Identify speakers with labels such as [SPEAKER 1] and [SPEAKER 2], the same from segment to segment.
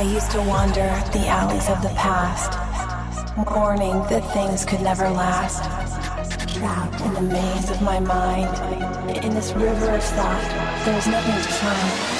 [SPEAKER 1] I used to wander the alleys of the past, mourning that things could never last. Trapped in the maze of my mind, in this river of thought, there was nothing to find.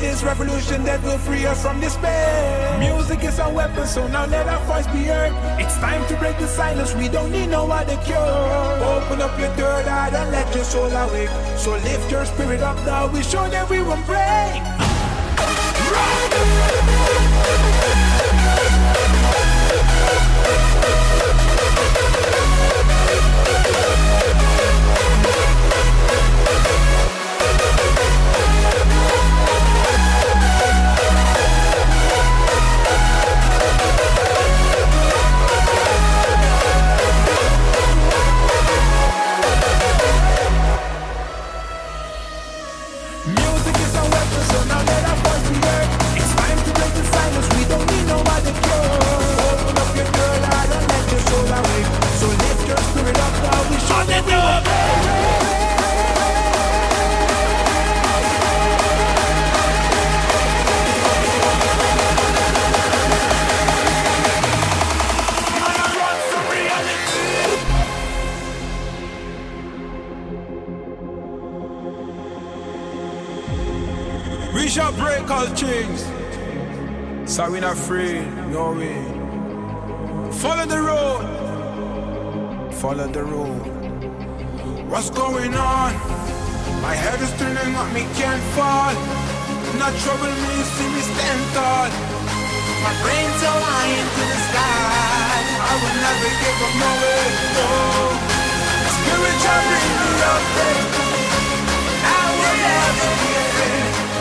[SPEAKER 2] this revolution that will free us from despair. Music is our weapon, so now let our voice be heard. It's time to break the silence, we don't need no other cure. Open up your third eye and let your soul awake. So lift your spirit up now, we show that we won't break. So we're not afraid, no way. Follow the road, follow the road. What's going on? My head is turning up, me can't fall. Not trouble me, see me stand tall. My brain's high into the sky. I will never give up, no way, no. Spirit shall bring me up. I will never be afraid.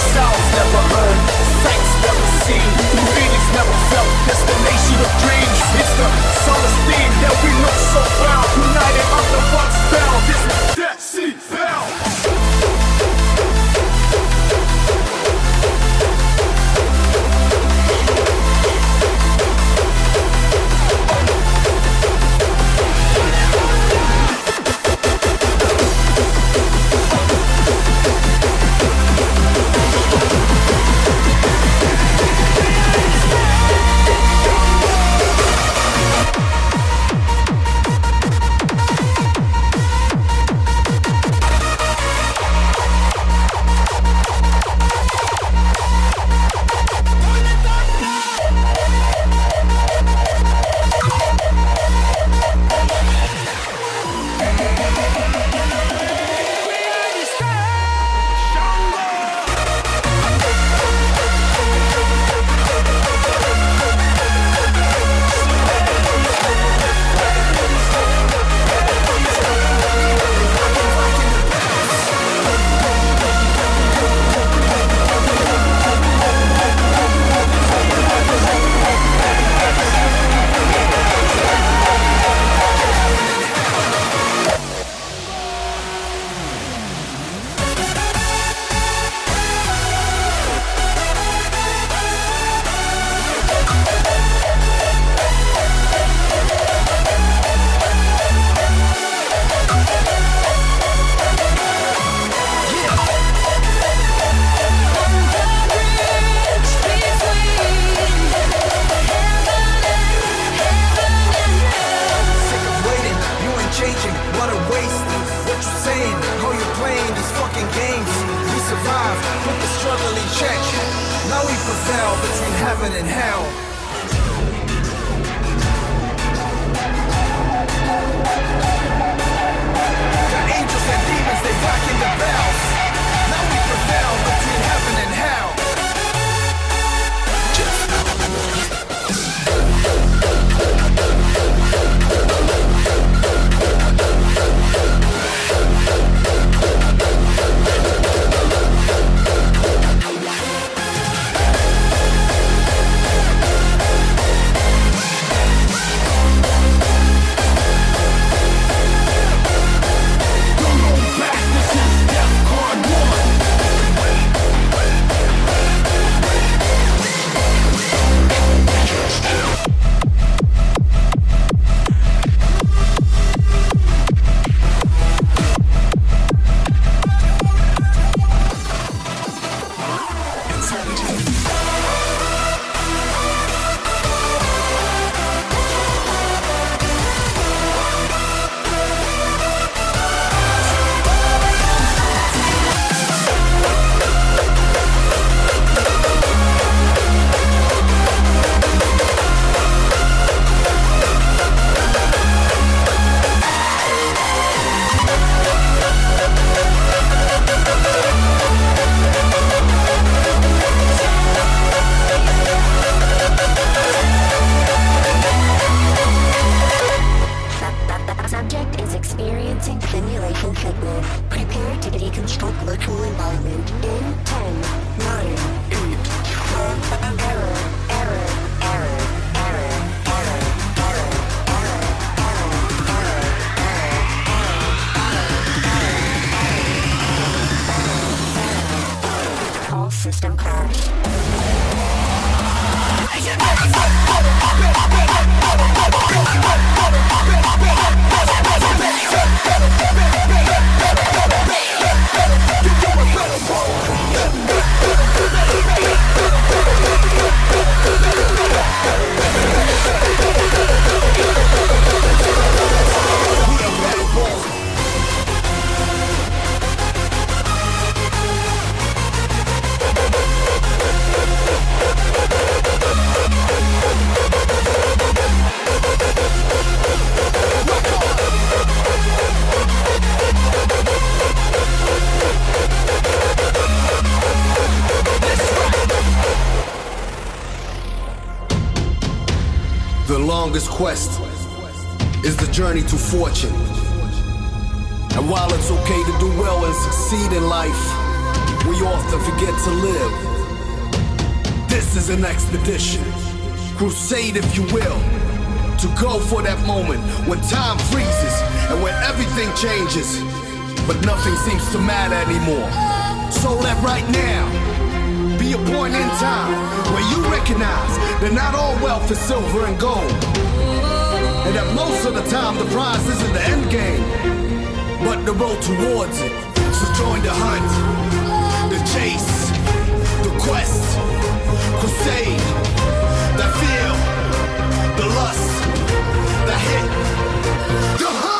[SPEAKER 3] South never learned, sights never seen. Feelings
[SPEAKER 4] never felt, destination of dreams. It's the solace theme that we look so well. United under one spell. This is.
[SPEAKER 5] Longest quest is the journey to fortune. And while it's okay to do well and succeed in life, we often forget to live. This is an expedition crusade, if you will. To go for that moment when time freezes and when everything changes, but nothing seems to matter anymore. So let right now a point in time where you recognize that not all wealth is silver and gold. And that most of the time the prize isn't the end game, but the road towards it. So join the hunt, the chase, the quest, crusade, the feel, the lust, the hit, the hunt.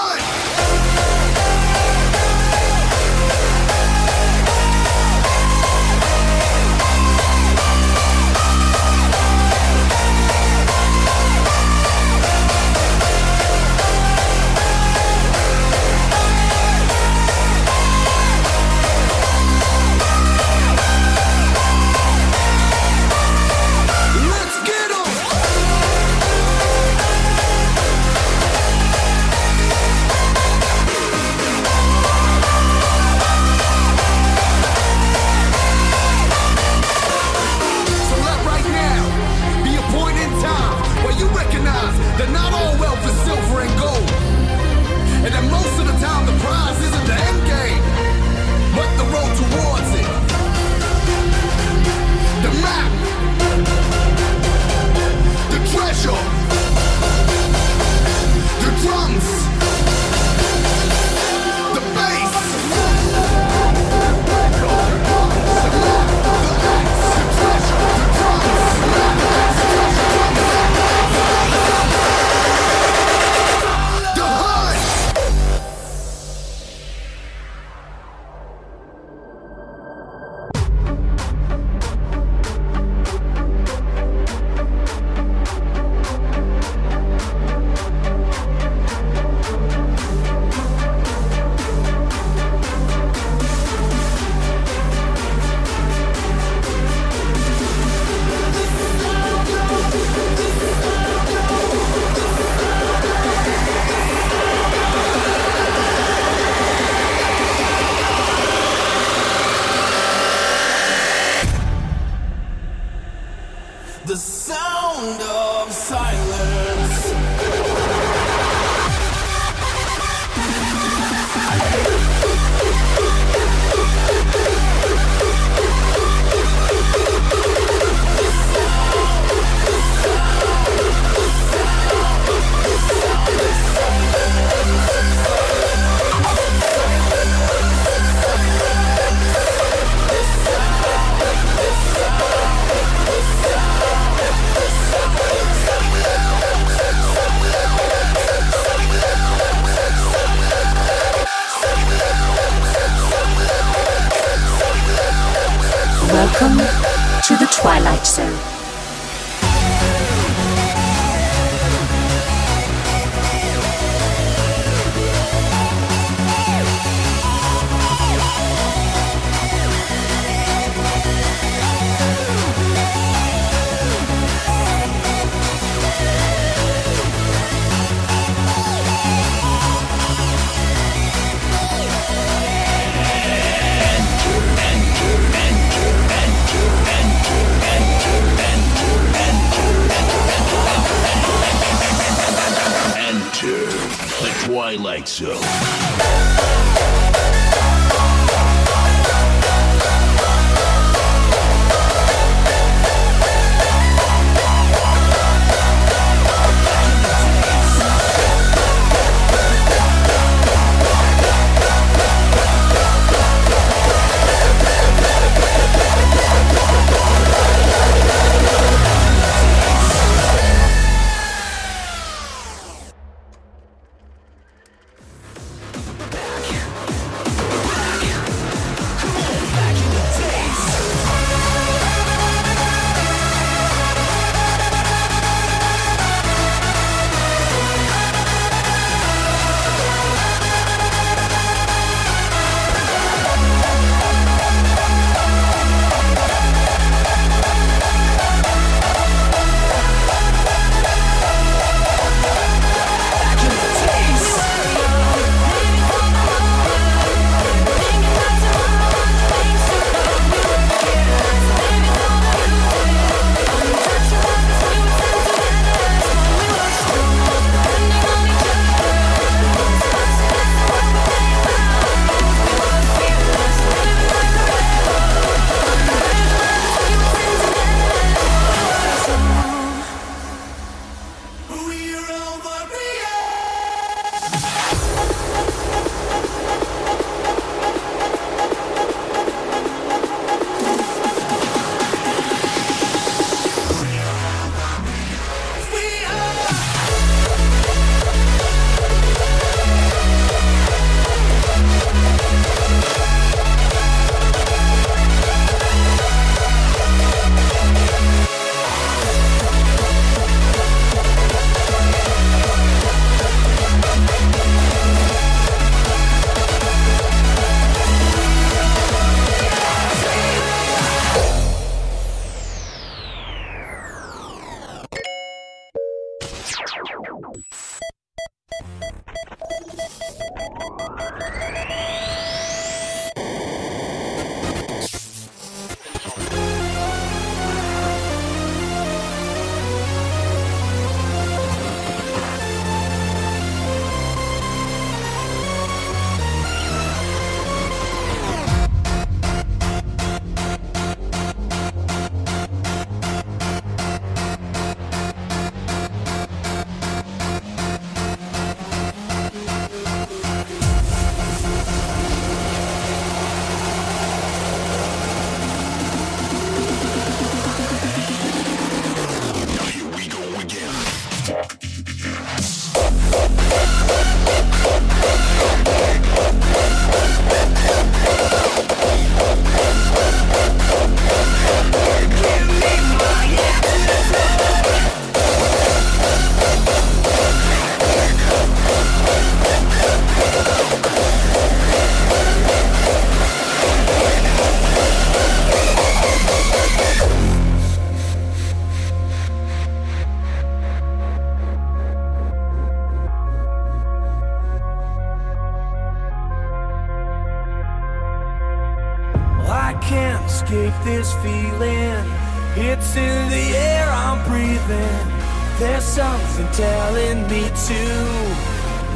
[SPEAKER 1] There's something telling me to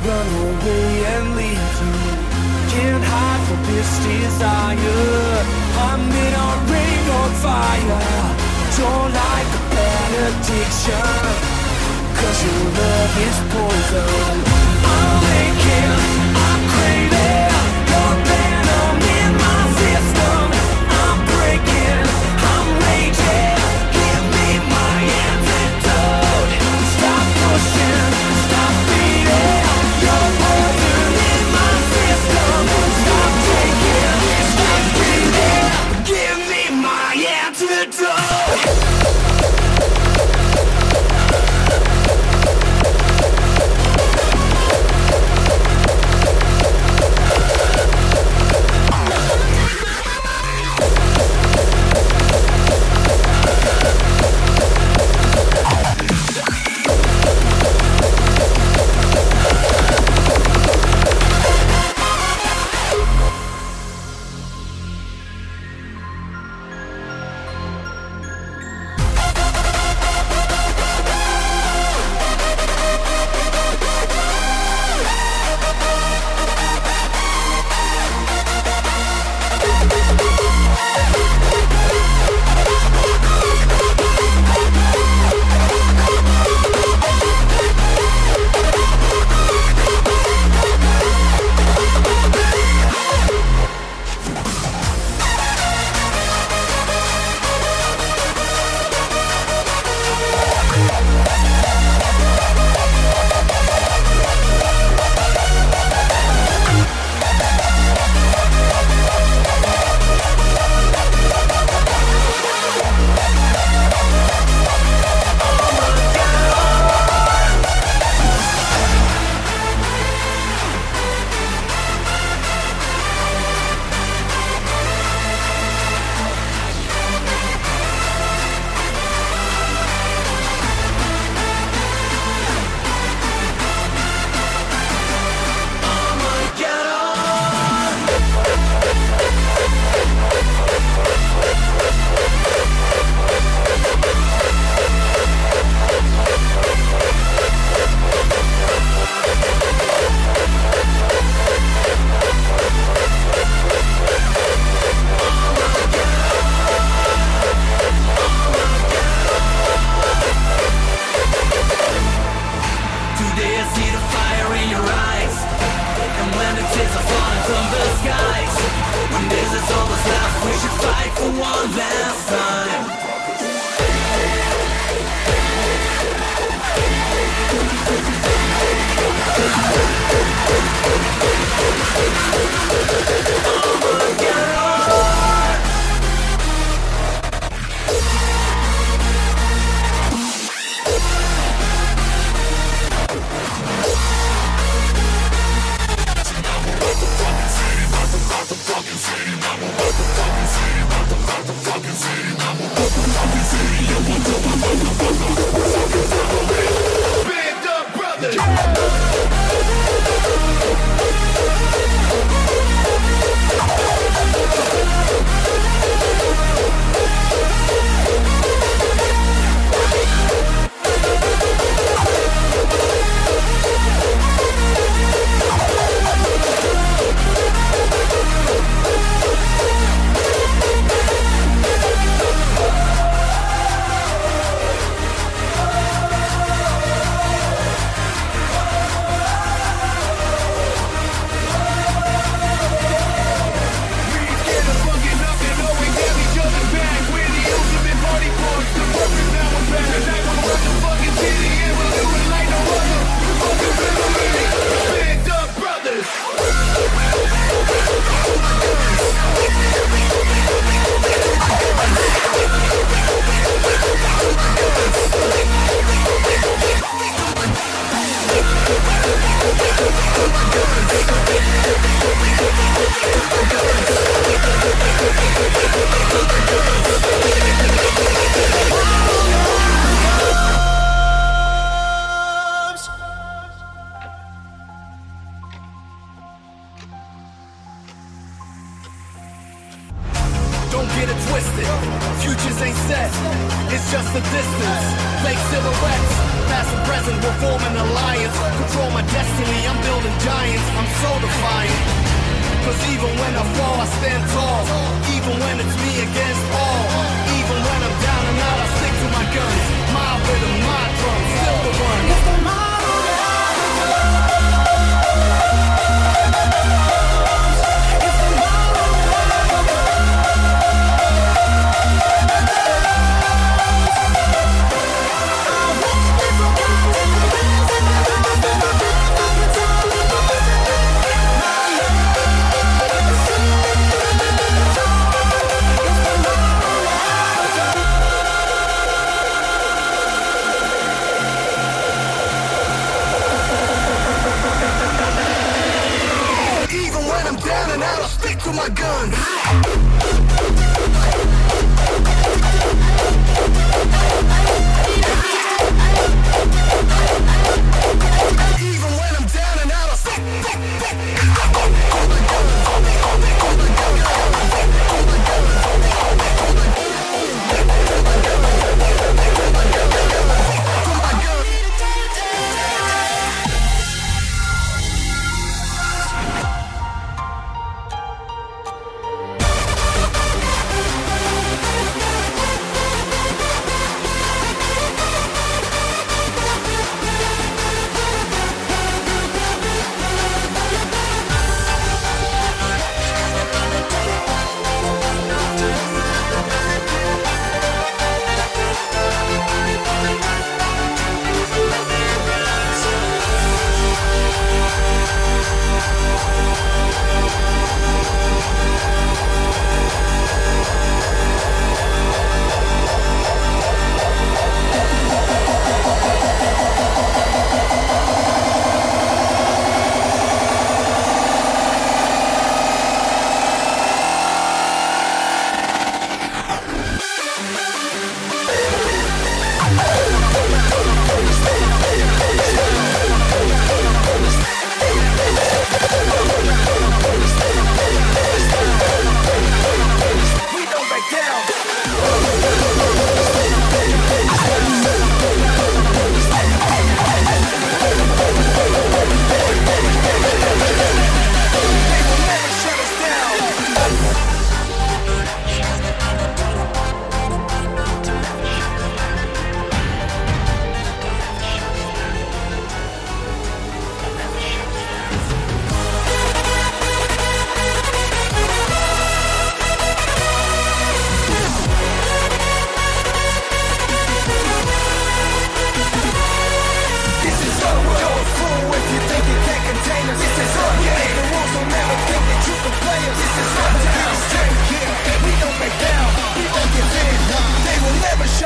[SPEAKER 1] run away and leave you. Can't hide from this desire. I'm in a ring on fire. Don't like a benediction. Cause your love is poison.
[SPEAKER 5] I'll make it.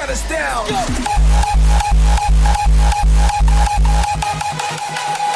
[SPEAKER 5] Shut us down. For